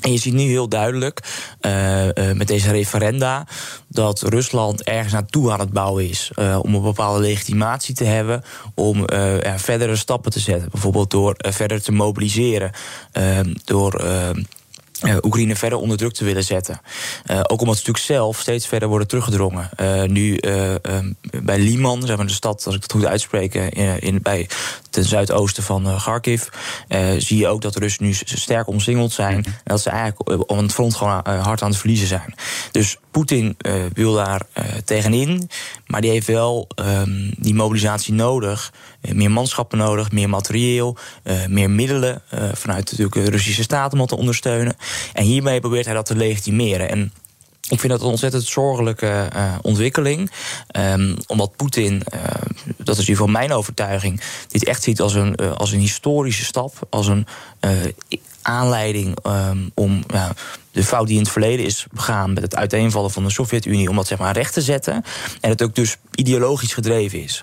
En je ziet nu heel duidelijk uh, uh, met deze referenda dat Rusland ergens naartoe aan het bouwen is. Uh, om een bepaalde legitimatie te hebben. Om ja, verdere stappen te zetten. Bijvoorbeeld door verder te mobiliseren. door uh, Oekraïne verder onder druk te willen zetten. Ook omdat ze natuurlijk zelf steeds verder worden teruggedrongen. Nu bij Liman, zeg maar de stad, als ik het goed uitspreek, in, bij ten zuidoosten van Kharkiv, zie je ook dat de Russen nu sterk omsingeld zijn. En dat ze eigenlijk om het front gewoon hard aan het verliezen zijn. Dus Poetin wil daar tegenin, maar die heeft wel um, die mobilisatie nodig. meer manschappen nodig, meer materieel, meer middelen vanuit natuurlijk de Russische staat om dat te ondersteunen. En hiermee probeert hij dat te legitimeren. En ik vind dat een ontzettend zorgelijke uh, ontwikkeling. Um, omdat Poetin, uh, dat is van mijn overtuiging, dit echt ziet als een, uh, als een historische stap. Als een aanleiding um, om de fout die in het verleden is begaan met het uiteenvallen van de Sovjet-Unie, om dat zeg maar recht te zetten. En het ook dus ideologisch gedreven is.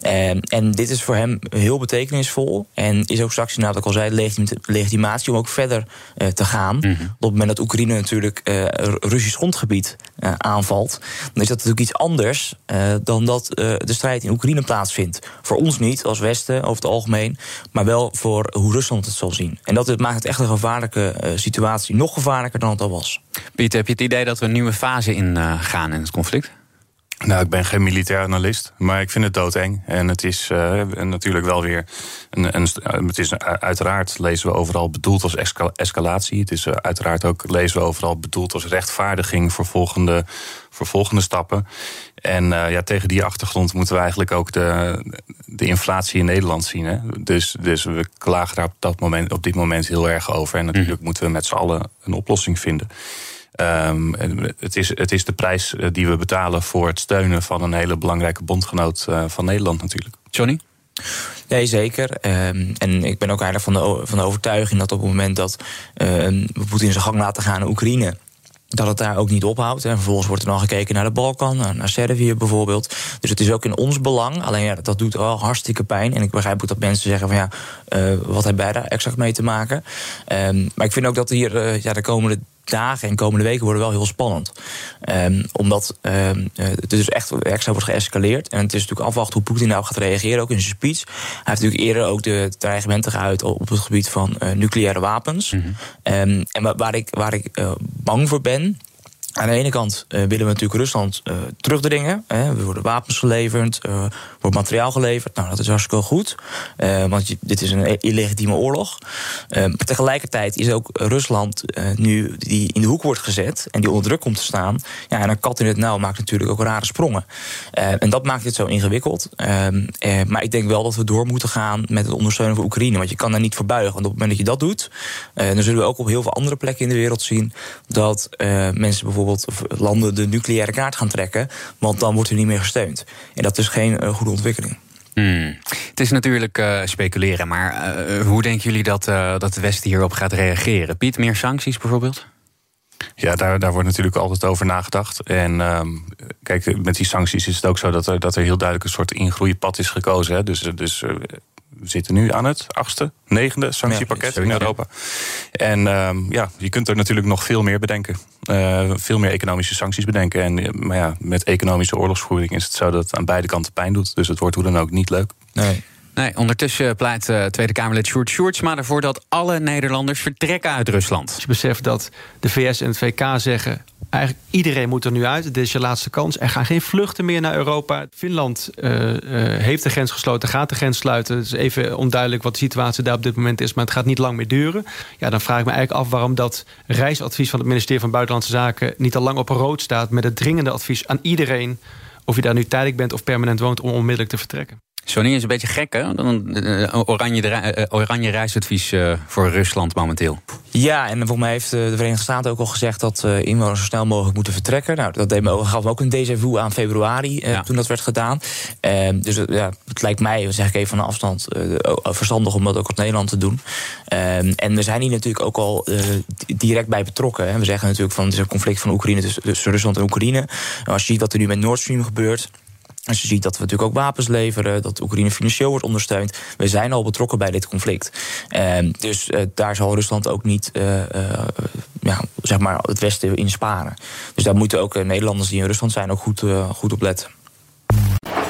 En, en dit is voor hem heel betekenisvol. En is ook straks, inderdaad, ik al zei, legitimatie om ook verder uh, te gaan. Mm -hmm. Op het moment dat Oekraïne natuurlijk uh, Russisch grondgebied uh, aanvalt, dan is dat natuurlijk iets anders dan dat de strijd in Oekraïne plaatsvindt. Voor ons niet als Westen over het algemeen, maar wel voor hoe Rusland het zal zien. En dat maakt het echt een gevaarlijke situatie. Nog gevaarlijker dan was. Pieter, heb je het idee dat we een nieuwe fase in gaan in het conflict? Nou, ik ben geen militair analist, maar ik vind het doodeng. En het is uh, natuurlijk wel weer. Een, een, het is uiteraard lezen we overal bedoeld als escal escalatie. Het is uiteraard ook lezen we overal bedoeld als rechtvaardiging voor volgende, voor volgende stappen. En uh, ja, tegen die achtergrond moeten we eigenlijk ook de, de inflatie in Nederland zien. Hè? Dus, dus we klagen daar op, dat moment, op dit moment heel erg over. En natuurlijk mm. moeten we met z'n allen een oplossing vinden. Um, het, is, het is de prijs eh, die we betalen voor het steunen van een hele belangrijke bondgenoot uh, van Nederland natuurlijk. Johnny? Nee, zeker. Um, en ik ben ook eigenlijk van de, van de overtuiging dat op het moment dat uh, we Poetin zijn gang laten gaan in Oekraïne dat het daar ook niet ophoudt. En vervolgens wordt er dan gekeken naar de Balkan, naar Servië bijvoorbeeld. Dus het is ook in ons belang. Alleen ja, dat doet wel hartstikke pijn. En ik begrijp ook dat mensen zeggen van ja, uh, wat hebben wij daar exact mee te maken? Um, maar ik vind ook dat hier uh, ja, de komende dagen en komende weken worden wel heel spannend. Um, omdat um, het dus echt extra wordt geëscaleerd. En het is natuurlijk afwachten hoe Poetin nou gaat reageren, ook in zijn speech. Hij heeft natuurlijk eerder ook de dreigementen geuit op het gebied van uh, nucleaire wapens. Mm -hmm. um, en waar ik, waar ik uh, bang voor ben. Aan de ene kant uh, willen we natuurlijk Rusland terugdringen. Hè. Er worden wapens geleverd, wordt materiaal geleverd. Nou, dat is hartstikke goed. want je, dit is een illegitieme oorlog. maar tegelijkertijd is ook Rusland nu die in de hoek wordt gezet... en die onder druk komt te staan. Ja, en een kat in het nauw maakt natuurlijk ook rare sprongen. en dat maakt het zo ingewikkeld. maar ik denk wel dat we door moeten gaan met het ondersteunen van Oekraïne. Want je kan daar niet voor buigen. Want op het moment dat je dat doet... dan zullen we ook op heel veel andere plekken in de wereld zien... dat mensen bijvoorbeeld bijvoorbeeld landen de nucleaire kaart gaan trekken. Want dan wordt er niet meer gesteund. En dat is geen goede ontwikkeling. Hmm. Het is natuurlijk uh, speculeren, maar uh, hoe denken jullie dat, uh, dat de Westen hierop gaat reageren? Piet, meer sancties bijvoorbeeld? Ja, daar, daar wordt natuurlijk altijd over nagedacht. En um, kijk, met die sancties is het ook zo dat er, dat er heel duidelijk een soort ingroeipad is gekozen. Hè? Dus, dus we zitten nu aan het achtste, negende sanctiepakket ja, in Europa. En um, ja, je kunt er natuurlijk nog veel meer bedenken. Uh, veel meer economische sancties bedenken. En, maar ja, met economische oorlogsvoering is het zo dat het aan beide kanten pijn doet. Dus het wordt hoe dan ook niet leuk. Nee. Nee, ondertussen pleit uh, Tweede Kamerlid Sjoerd Sjoerdsma ervoor dat alle Nederlanders vertrekken uit Rusland. Als je beseft dat de VS en het VK zeggen Eigenlijk iedereen moet er nu uit. Dit is je laatste kans. Er gaan geen vluchten meer naar Europa. Finland uh, uh, heeft de grens gesloten, gaat de grens sluiten. Het is even onduidelijk wat de situatie daar op dit moment is. Maar het gaat niet lang meer duren. Ja, dan vraag ik me eigenlijk af waarom dat reisadvies van het ministerie van Buitenlandse Zaken niet al lang op rood staat. Met het dringende advies aan iedereen. Of je daar nu tijdelijk bent of permanent woont om onmiddellijk te vertrekken. Sony is een beetje gek, hè? Dan, uh, oranje, uh, oranje reisadvies voor Rusland momenteel. Ja, en volgens mij heeft de Verenigde Staten ook al gezegd... dat inwoners zo snel mogelijk moeten vertrekken. Nou, dat deed me, gaf me ook een déjà vu aan februari, ja. toen dat werd gedaan. Dus ja, het lijkt mij, zeg ik even van de afstand... verstandig om dat ook op Nederland te doen. En we zijn hier natuurlijk ook al direct bij betrokken. Hè. We zeggen natuurlijk van het is een conflict van Oekraïne tussen, tussen Rusland en Oekraïne. Als je ziet wat er nu met Nord Stream gebeurt... Als je ziet dat we natuurlijk ook wapens leveren, dat Oekraïne financieel wordt ondersteund. We zijn al betrokken bij dit conflict. Uh, dus uh, daar zal Rusland ook niet uh, ja, zeg maar het Westen in sparen. Dus daar moeten ook Nederlanders die in Rusland zijn ook goed, goed op letten.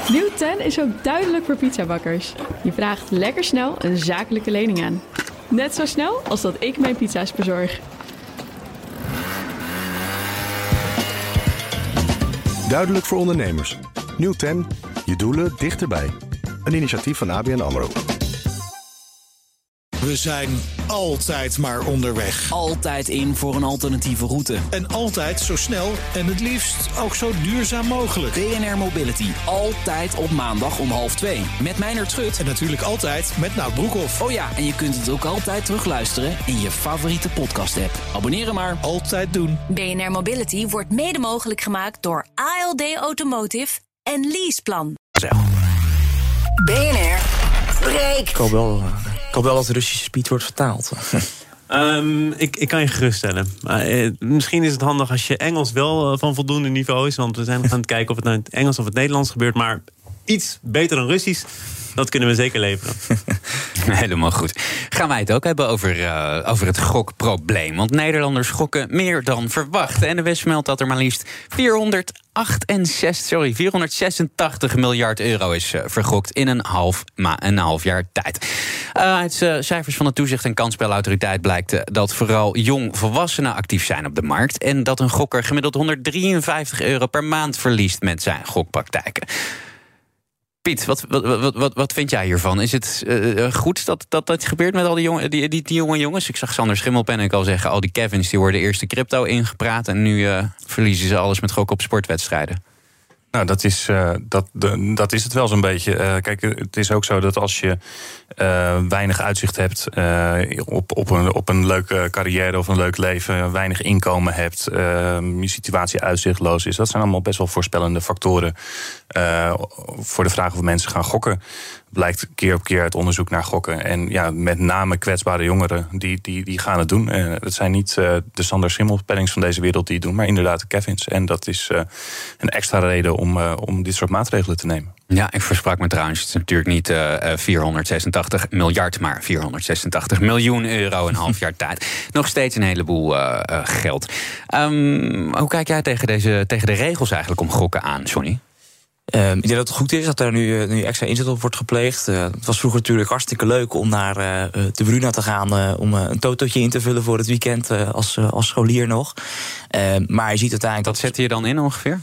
Nieuw 10 is ook duidelijk voor pizzabakkers. Je vraagt lekker snel een zakelijke lening aan. Net zo snel als dat ik mijn pizza's bezorg. Duidelijk voor ondernemers. Nieuw 10. Je doelen dichterbij. Een initiatief van ABN AMRO. We zijn altijd maar onderweg. Altijd in voor een alternatieve route. En altijd zo snel en het liefst ook zo duurzaam mogelijk. BNR Mobility. Altijd op maandag om half twee. Met Meijnerd Schut. En natuurlijk altijd met Nout Broekhoff. Oh ja, en je kunt het ook altijd terugluisteren in je favoriete podcast-app. Abonneren maar. Altijd doen. BNR Mobility wordt mede mogelijk gemaakt door ALD Automotive en Leaseplan. Zo. BNR break. Ik hoop wel, ik hoop wel dat de Russische speed wordt vertaald. Um, ik, ik kan je geruststellen. Maar, eh, misschien is het handig als je Engels wel uh, van voldoende niveau is. Want we zijn gaan kijken of het nou in het Engels of het Nederlands gebeurt. Maar iets beter dan Russisch, dat kunnen we zeker leveren. Helemaal goed. Gaan wij het ook hebben over, uh, over het gokprobleem. Want Nederlanders gokken meer dan verwacht. En de West meldt dat er maar liefst 468, sorry, 486 miljard euro is uh, vergokt in een half, ma een half jaar tijd. Uh, uit cijfers van de Toezicht en Kansspelautoriteit blijkt dat vooral jong volwassenen actief zijn op de markt. En dat een gokker gemiddeld 153 euro per maand verliest met zijn gokpraktijken. Piet, wat, wat, wat, wat vind jij hiervan? Is het uh, goed dat, dat dat gebeurt met al die, jongen, die, die, die, jonge jongens? Ik zag Sander Schimmelpen en ik al zeggen... al die Kevins die worden eerst de crypto ingepraat... en nu uh, verliezen ze alles met gok op sportwedstrijden. Nou, dat is, uh, dat, dat is het wel zo'n beetje. Uh, kijk, het is ook zo dat als je uh, weinig uitzicht hebt op, op, een, op een leuke carrière of een leuk leven, weinig inkomen hebt, je situatie uitzichtloos is, dat zijn allemaal best wel voorspellende factoren voor de vraag of mensen gaan gokken blijkt keer op keer uit onderzoek naar gokken. En ja, met name kwetsbare jongeren, die, die, die gaan het doen. Uh, het zijn niet uh, de Sander Simmelpennings van deze wereld die het doen, maar inderdaad de Kevins. En dat is uh, een extra reden om, om dit soort maatregelen te nemen. Ja, ik versprak me trouwens. Het is natuurlijk niet 486 miljard, maar 486 miljoen euro een half jaar tijd. Nog steeds een heleboel geld. Um, hoe kijk jij tegen, deze, tegen de regels eigenlijk om gokken aan, Sonny? Um, ik denk dat het goed is dat er nu, nu extra inzet op wordt gepleegd. Uh, het was vroeger natuurlijk hartstikke leuk om naar uh, de Bruna te gaan... Uh, om een totootje in te vullen voor het weekend als, als scholier nog. Ehm, maar je ziet uiteindelijk... Wat zette je dan in ongeveer?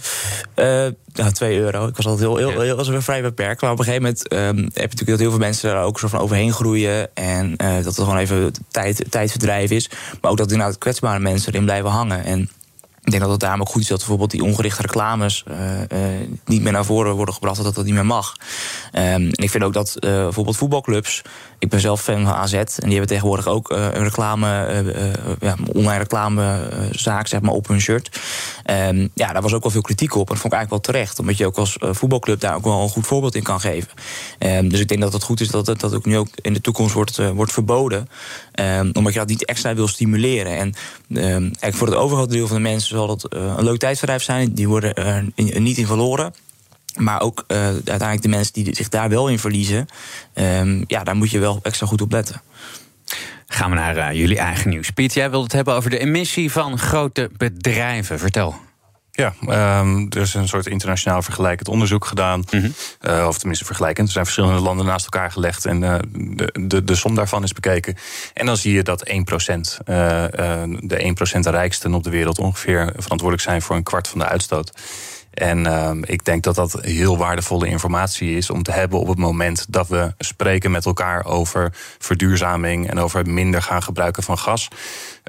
ja, 2 euro. Ik was altijd heel, heel, heel, heel vrij beperkt. Maar op een gegeven moment um, heb je natuurlijk dat heel veel mensen er ook zo van overheen groeien. En dat het gewoon even tijd, tijdverdrijf is. Maar ook dat inderdaad kwetsbare mensen erin blijven hangen. En ik denk dat het daarom ook goed is dat bijvoorbeeld die ongerichte reclames uh, uh, niet meer naar voren worden gebracht, dat dat niet meer mag. Um, en ik vind ook dat uh, bijvoorbeeld voetbalclubs. Ik ben zelf fan van AZ en die hebben tegenwoordig ook een reclame, ja, online reclamezaak zeg maar, op hun shirt. Um, ja, daar was ook wel veel kritiek op. En dat vond ik eigenlijk wel terecht, omdat je ook als voetbalclub daar ook wel een goed voorbeeld in kan geven. Um, dus ik denk dat het goed is dat dat, dat ook nu ook in de toekomst wordt, wordt verboden. omdat je dat niet extra wil stimuleren. En eigenlijk voor het overgrote deel van de mensen zal het uh, een leuk tijdverdrijf zijn. Die worden er niet in verloren. Maar ook uh, uiteindelijk de mensen die zich daar wel in verliezen. Um, ja, daar moet je wel extra goed op letten. Gaan we naar uh, jullie eigen nieuws. Piet, jij wilt het hebben over de emissie van grote bedrijven. Vertel. Ja, um, er is een soort internationaal vergelijkend onderzoek gedaan. Mm -hmm. uh, of tenminste vergelijkend. Er zijn verschillende landen naast elkaar gelegd. En uh, de, de, de som daarvan is bekeken. En dan zie je dat 1%, uh, de 1% rijksten op de wereld ongeveer verantwoordelijk zijn voor een kwart van de uitstoot. En uh, ik denk dat dat heel waardevolle informatie is om te hebben op het moment dat we spreken met elkaar over verduurzaming en over minder gaan gebruiken van gas.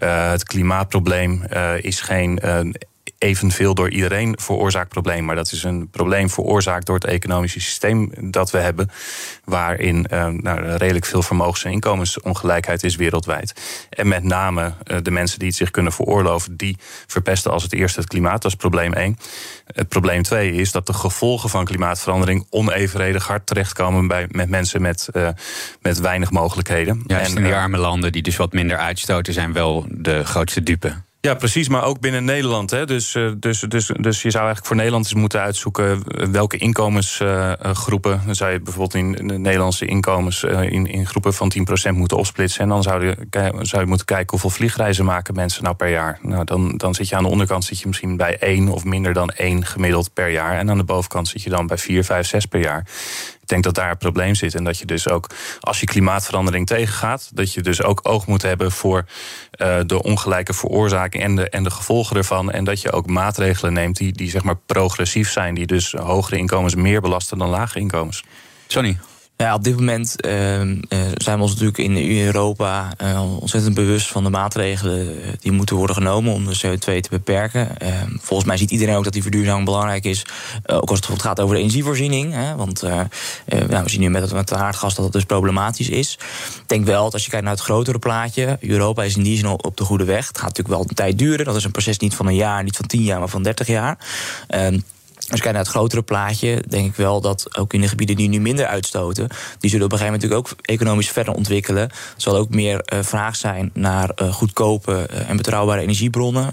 Uh, het klimaatprobleem uh, is geen evenveel door iedereen veroorzaakt probleem. Maar dat is een probleem veroorzaakt door het economische systeem dat we hebben. Waarin uh, nou, redelijk veel vermogens- en inkomensongelijkheid is wereldwijd. En met name uh, de mensen die het zich kunnen veroorloven, die verpesten als het eerste het klimaat. Dat is probleem één. Het probleem twee is dat de gevolgen van klimaatverandering onevenredig hard terechtkomen bij, met mensen met, uh, met weinig mogelijkheden. Juist en, die arme landen die dus wat minder uitstoten, zijn wel de grootste dupe. Ja, precies, maar ook binnen Nederland. Hè. Dus, uh, dus, dus, dus je zou eigenlijk voor Nederland eens moeten uitzoeken welke inkomensgroepen. Uh, dan zou je bijvoorbeeld in de Nederlandse inkomens in, in groepen van 10% moeten opsplitsen. En dan zou je, zou je moeten kijken hoeveel vliegreizen maken mensen nou per jaar. Nou, dan, dan zit je aan de onderkant zit je misschien bij één of minder dan één gemiddeld per jaar. En aan de bovenkant zit je dan bij 4, 5, 6 per jaar. Ik denk dat daar een probleem zit. En dat je dus ook, als je klimaatverandering tegengaat, dat je dus ook oog moet hebben voor uh, de ongelijke veroorzaking en de, en de gevolgen ervan. En dat je ook maatregelen neemt die, die zeg maar progressief zijn, die dus hogere inkomens meer belasten dan lagere inkomens. Sonny. Ja, op dit moment uh, zijn we ons natuurlijk in Europa uh, ontzettend bewust van de maatregelen die moeten worden genomen om de CO2 te beperken. Uh, volgens mij ziet iedereen ook dat die verduurzaming belangrijk is, ook als het gaat over de energievoorziening. Hè, want ja, we zien nu met het, aardgas dat het dus problematisch is. Ik denk wel dat als je kijkt naar het grotere plaatje, Europa is in die zin op de goede weg. Het gaat natuurlijk wel een tijd duren. Dat is een proces niet van een jaar, niet van tien jaar, maar van dertig jaar. Ehm, als je kijkt naar het grotere plaatje, denk ik wel dat ook in de gebieden die nu minder uitstoten, die zullen op een gegeven moment natuurlijk ook economisch verder ontwikkelen. Er zal ook meer uh, vraag zijn naar uh, goedkope uh, en betrouwbare energiebronnen,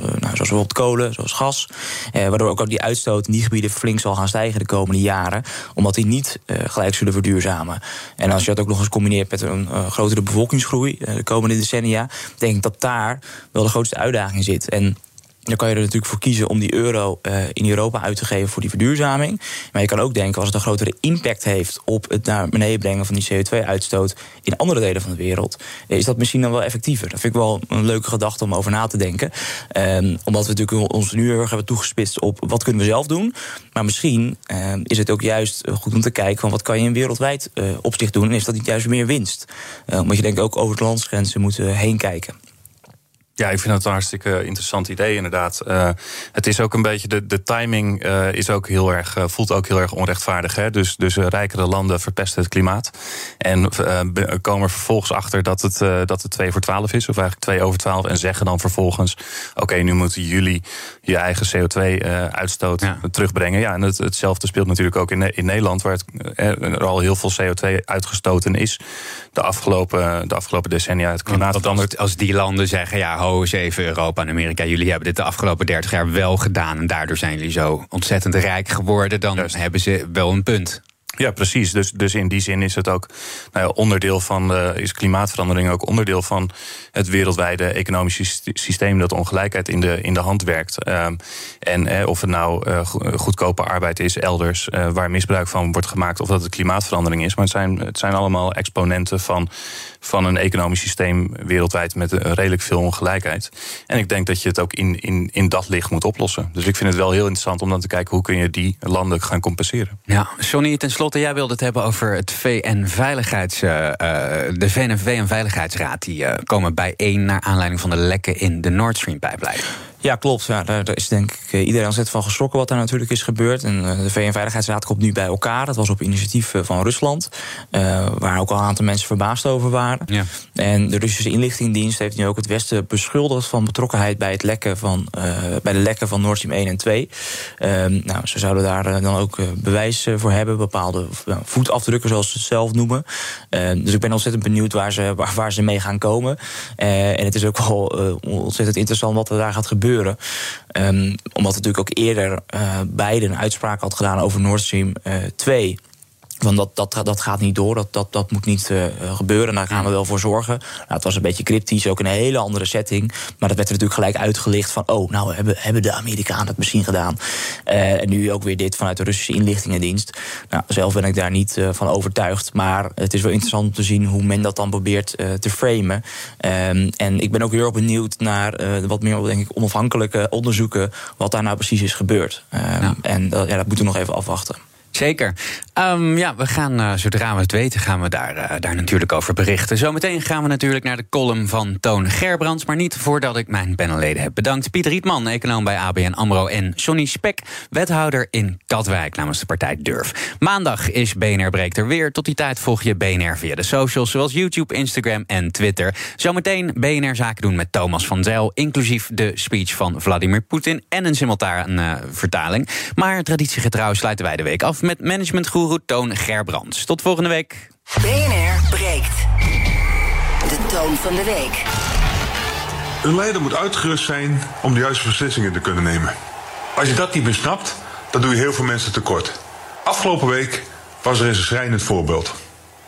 nou, zoals bijvoorbeeld kolen, zoals gas. waardoor ook, ook die uitstoot in die gebieden flink zal gaan stijgen de komende jaren, omdat die niet gelijk zullen verduurzamen. En als je dat ook nog eens combineert met een grotere bevolkingsgroei de komende decennia, denk ik dat daar wel de grootste uitdaging zit. En dan kan je er natuurlijk voor kiezen om die euro uh, in Europa uit te geven voor die verduurzaming. Maar je kan ook denken, als het een grotere impact heeft op het naar beneden brengen van die CO2-uitstoot in andere delen van de wereld, is dat misschien dan wel effectiever. Dat vind ik wel een leuke gedachte om over na te denken. Um, omdat we natuurlijk ons nu heel erg hebben toegespitst op wat kunnen we zelf doen. Maar misschien uh, is het ook juist goed om te kijken van wat kan je in wereldwijd uh, opzicht doen. En is dat niet juist meer winst? omdat je denk ook over de landsgrenzen moet heen kijken. Ja, ik vind het een hartstikke interessant idee, inderdaad. Uh, het is ook een beetje, de, de timing uh, is ook heel erg, uh, voelt ook heel erg onrechtvaardig. Hè? Dus, dus rijkere landen verpesten het klimaat. En komen er vervolgens achter dat het, dat het 2 voor 12 is, of eigenlijk 2 over 12. En zeggen dan vervolgens: Oké, okay, nu moeten jullie je eigen CO2-uitstoot ja. terugbrengen. Ja, en het, hetzelfde speelt natuurlijk ook in, in Nederland, waar het, er al heel veel CO2 uitgestoten is. De afgelopen, de afgelopen decennia. Het klimaat. Als die landen zeggen: Ja, even Europa en Amerika. Jullie hebben dit de afgelopen 30 jaar wel gedaan. En daardoor zijn jullie zo ontzettend rijk geworden. Dan Juist. hebben ze wel een punt. Ja, precies. Dus, dus in die zin is het ook nou ja, onderdeel van uh, is klimaatverandering ook onderdeel van het wereldwijde economische systeem dat ongelijkheid in de, in de hand werkt. Um, en eh, of het nou uh, goedkope arbeid is elders uh, waar misbruik van wordt gemaakt, of dat het klimaatverandering is. Maar het zijn, het zijn allemaal exponenten van, van een economisch systeem wereldwijd met redelijk veel ongelijkheid. En ik denk dat je het ook in, in, in dat licht moet oplossen. Dus ik vind het wel heel interessant om dan te kijken hoe kun je die landen gaan compenseren. Ja, Johnny, ten slotte, jij wilde het hebben over het VN-veiligheids, uh, de VN-Veiligheidsraad. Die uh, komen bijeen naar aanleiding van de lekken in de Nord Stream-pijplijn. Ja, klopt. Ja, daar, daar is denk ik iedereen ontzettend van geschrokken wat daar natuurlijk is gebeurd. En de VN-veiligheidsraad komt nu bij elkaar. Dat was op initiatief van Rusland. Uh, waar ook al een aantal mensen verbaasd over waren. Ja. En de Russische inlichtingendienst heeft nu ook het Westen beschuldigd van betrokkenheid bij, het lekken van, uh, bij de lekken van Nord Stream 1 en 2. Uh, nou, ze zouden daar dan ook bewijs voor hebben, bepaalde voetafdrukken, zoals ze het zelf noemen. dus ik ben ontzettend benieuwd waar ze, waar, waar ze mee gaan komen. en het is ook wel ontzettend interessant wat er daar gaat gebeuren. Um, omdat natuurlijk ook eerder uh, Biden een uitspraak had gedaan over Nord Stream uh, 2. Want dat, dat, dat gaat niet door, dat, dat, dat moet niet uh, gebeuren. Daar gaan we wel voor zorgen. Nou, het was een beetje cryptisch, ook een hele andere setting. Maar dat werd er natuurlijk gelijk uitgelicht van... oh, nou hebben, hebben de Amerikanen het misschien gedaan. Uh, en nu ook weer dit vanuit de Russische inlichtingendienst. Nou, zelf ben ik daar niet uh, van overtuigd. Maar het is wel interessant om te zien hoe men dat dan probeert te framen. Um, en ik ben ook heel erg benieuwd naar wat meer denk ik, onafhankelijke onderzoeken... wat daar nou precies is gebeurd. Ja. En ja, dat moeten we nog even afwachten. Zeker. Um, ja, we gaan, uh, zodra we het weten, gaan we daar, uh, daar natuurlijk over berichten. Zometeen gaan we natuurlijk naar de column van Toon Gerbrands. Maar niet voordat ik mijn panelleden heb bedankt. Pieter Rietman, econoom bij ABN AMRO. En Johnny Spek, wethouder in Katwijk namens de partij Durf. Maandag is BNR Breekt er weer. Tot die tijd volg je BNR via de socials zoals YouTube, Instagram en Twitter. Zometeen BNR Zaken doen met Thomas van Zijl. Inclusief de speech van Vladimir Poetin en een simultane uh, vertaling. Maar traditiegetrouw sluiten wij de week af met managementgoeroe Toon Gerbrands. Tot volgende week. BNR breekt. De toon van de week. Een leider moet uitgerust zijn om de juiste beslissingen te kunnen nemen. Als je dat niet meer snapt, dan doe je heel veel mensen tekort. Afgelopen week was er eens een schrijnend voorbeeld.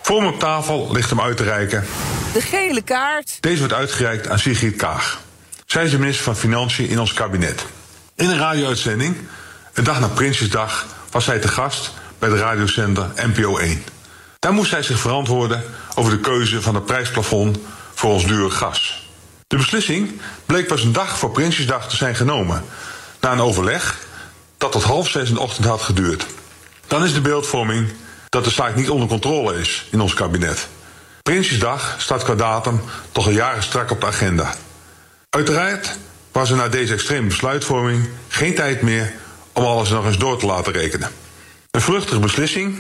Voor me op tafel ligt hem uit te reiken. De gele kaart. Deze wordt uitgereikt aan Sigrid Kaag. Zij is de minister van Financiën in ons kabinet. In een radio-uitzending, een dag na Prinsjesdag, was zij te gast bij de radiozender NPO 1. Daar moest zij zich verantwoorden over de keuze van het prijsplafond voor ons dure gas. De beslissing bleek pas een dag voor Prinsjesdag te zijn genomen, na een overleg dat tot half zes in de ochtend had geduurd. Dan is de beeldvorming dat de zaak niet onder controle is in ons kabinet. Prinsjesdag staat qua datum toch al jaren strak op de agenda. Uiteraard was er na deze extreme besluitvorming geen tijd meer om alles nog eens door te laten rekenen. Een vluchtige beslissing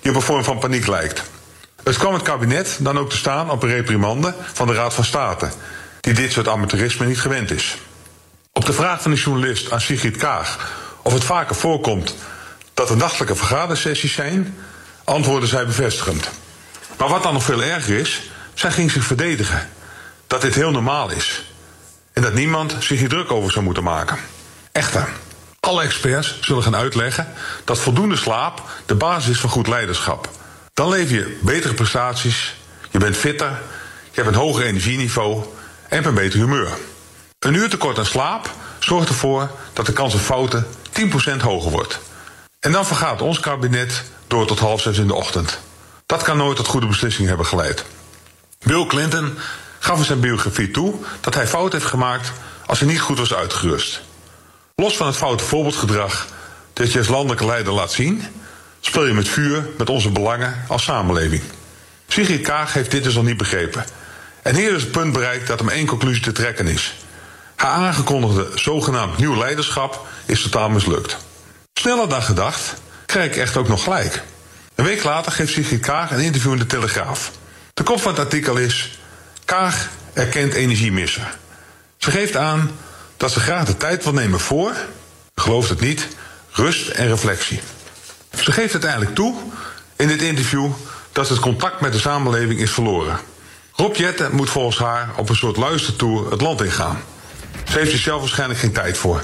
die op een vorm van paniek lijkt. Het kwam het kabinet dan ook te staan op een reprimande van de Raad van State, die dit soort amateurisme niet gewend is. Op de vraag van de journalist aan Sigrid Kaag of het vaker voorkomt dat er nachtelijke vergadersessies zijn, antwoordde zij bevestigend. Maar wat dan nog veel erger is, zij ging zich verdedigen. Dat dit heel normaal is. En dat niemand zich hier druk over zou moeten maken. Echter, alle experts zullen gaan uitleggen dat voldoende slaap de basis is van goed leiderschap. Dan lever je betere prestaties, je bent fitter, je hebt een hoger energieniveau en een beter humeur. Een uur tekort aan slaap zorgt ervoor dat de kans op fouten 10% hoger wordt. En dan vergaat ons kabinet door tot half zes in de ochtend. Dat kan nooit tot goede beslissingen hebben geleid. Bill Clinton gaf in zijn biografie toe dat hij fout heeft gemaakt als hij niet goed was uitgerust. Los van het foute voorbeeldgedrag dat je als landelijke leider laat zien, speel je met vuur met onze belangen als samenleving. Sigrid Kaag heeft dit dus al niet begrepen. En hier is het punt bereikt dat hem één conclusie te trekken is. Haar aangekondigde zogenaamd nieuw leiderschap is totaal mislukt. Sneller dan gedacht krijg ik echt ook nog gelijk. Een week later geeft Sigrid Kaag een interview in de Telegraaf. De kop van het artikel is... Kaag erkent energiemisser. Ze geeft aan dat ze graag de tijd wil nemen voor... gelooft het niet, rust en reflectie. Ze geeft uiteindelijk toe in dit interview... dat het contact met de samenleving is verloren. Rob Jetten moet volgens haar op een soort luistertour het land ingaan. Ze heeft er zelf waarschijnlijk geen tijd voor.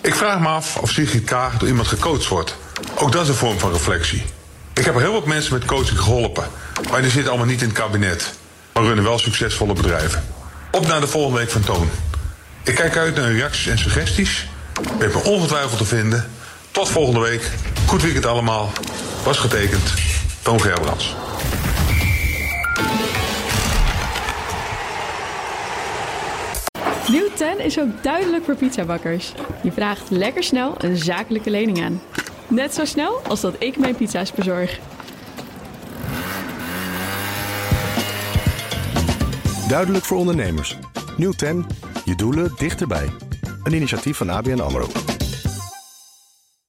Ik vraag me af of Sigrid Kaag door iemand gecoacht wordt. Ook dat is een vorm van reflectie. Ik heb heel wat mensen met coaching geholpen. Maar die zitten allemaal niet in het kabinet. Maar runnen wel succesvolle bedrijven. Op naar de volgende week van Toon. Ik kijk uit naar reacties en suggesties. Weet me ongetwijfeld te vinden. Tot volgende week. Goed weekend allemaal. Was getekend. Toon Gerbrands. Nieuw 10 is ook duidelijk voor pizzabakkers. Je vraagt lekker snel een zakelijke lening aan. Net zo snel als dat ik mijn pizza's bezorg. Duidelijk voor ondernemers. Nieuw 10, je doelen dichterbij. Een initiatief van ABN AMRO.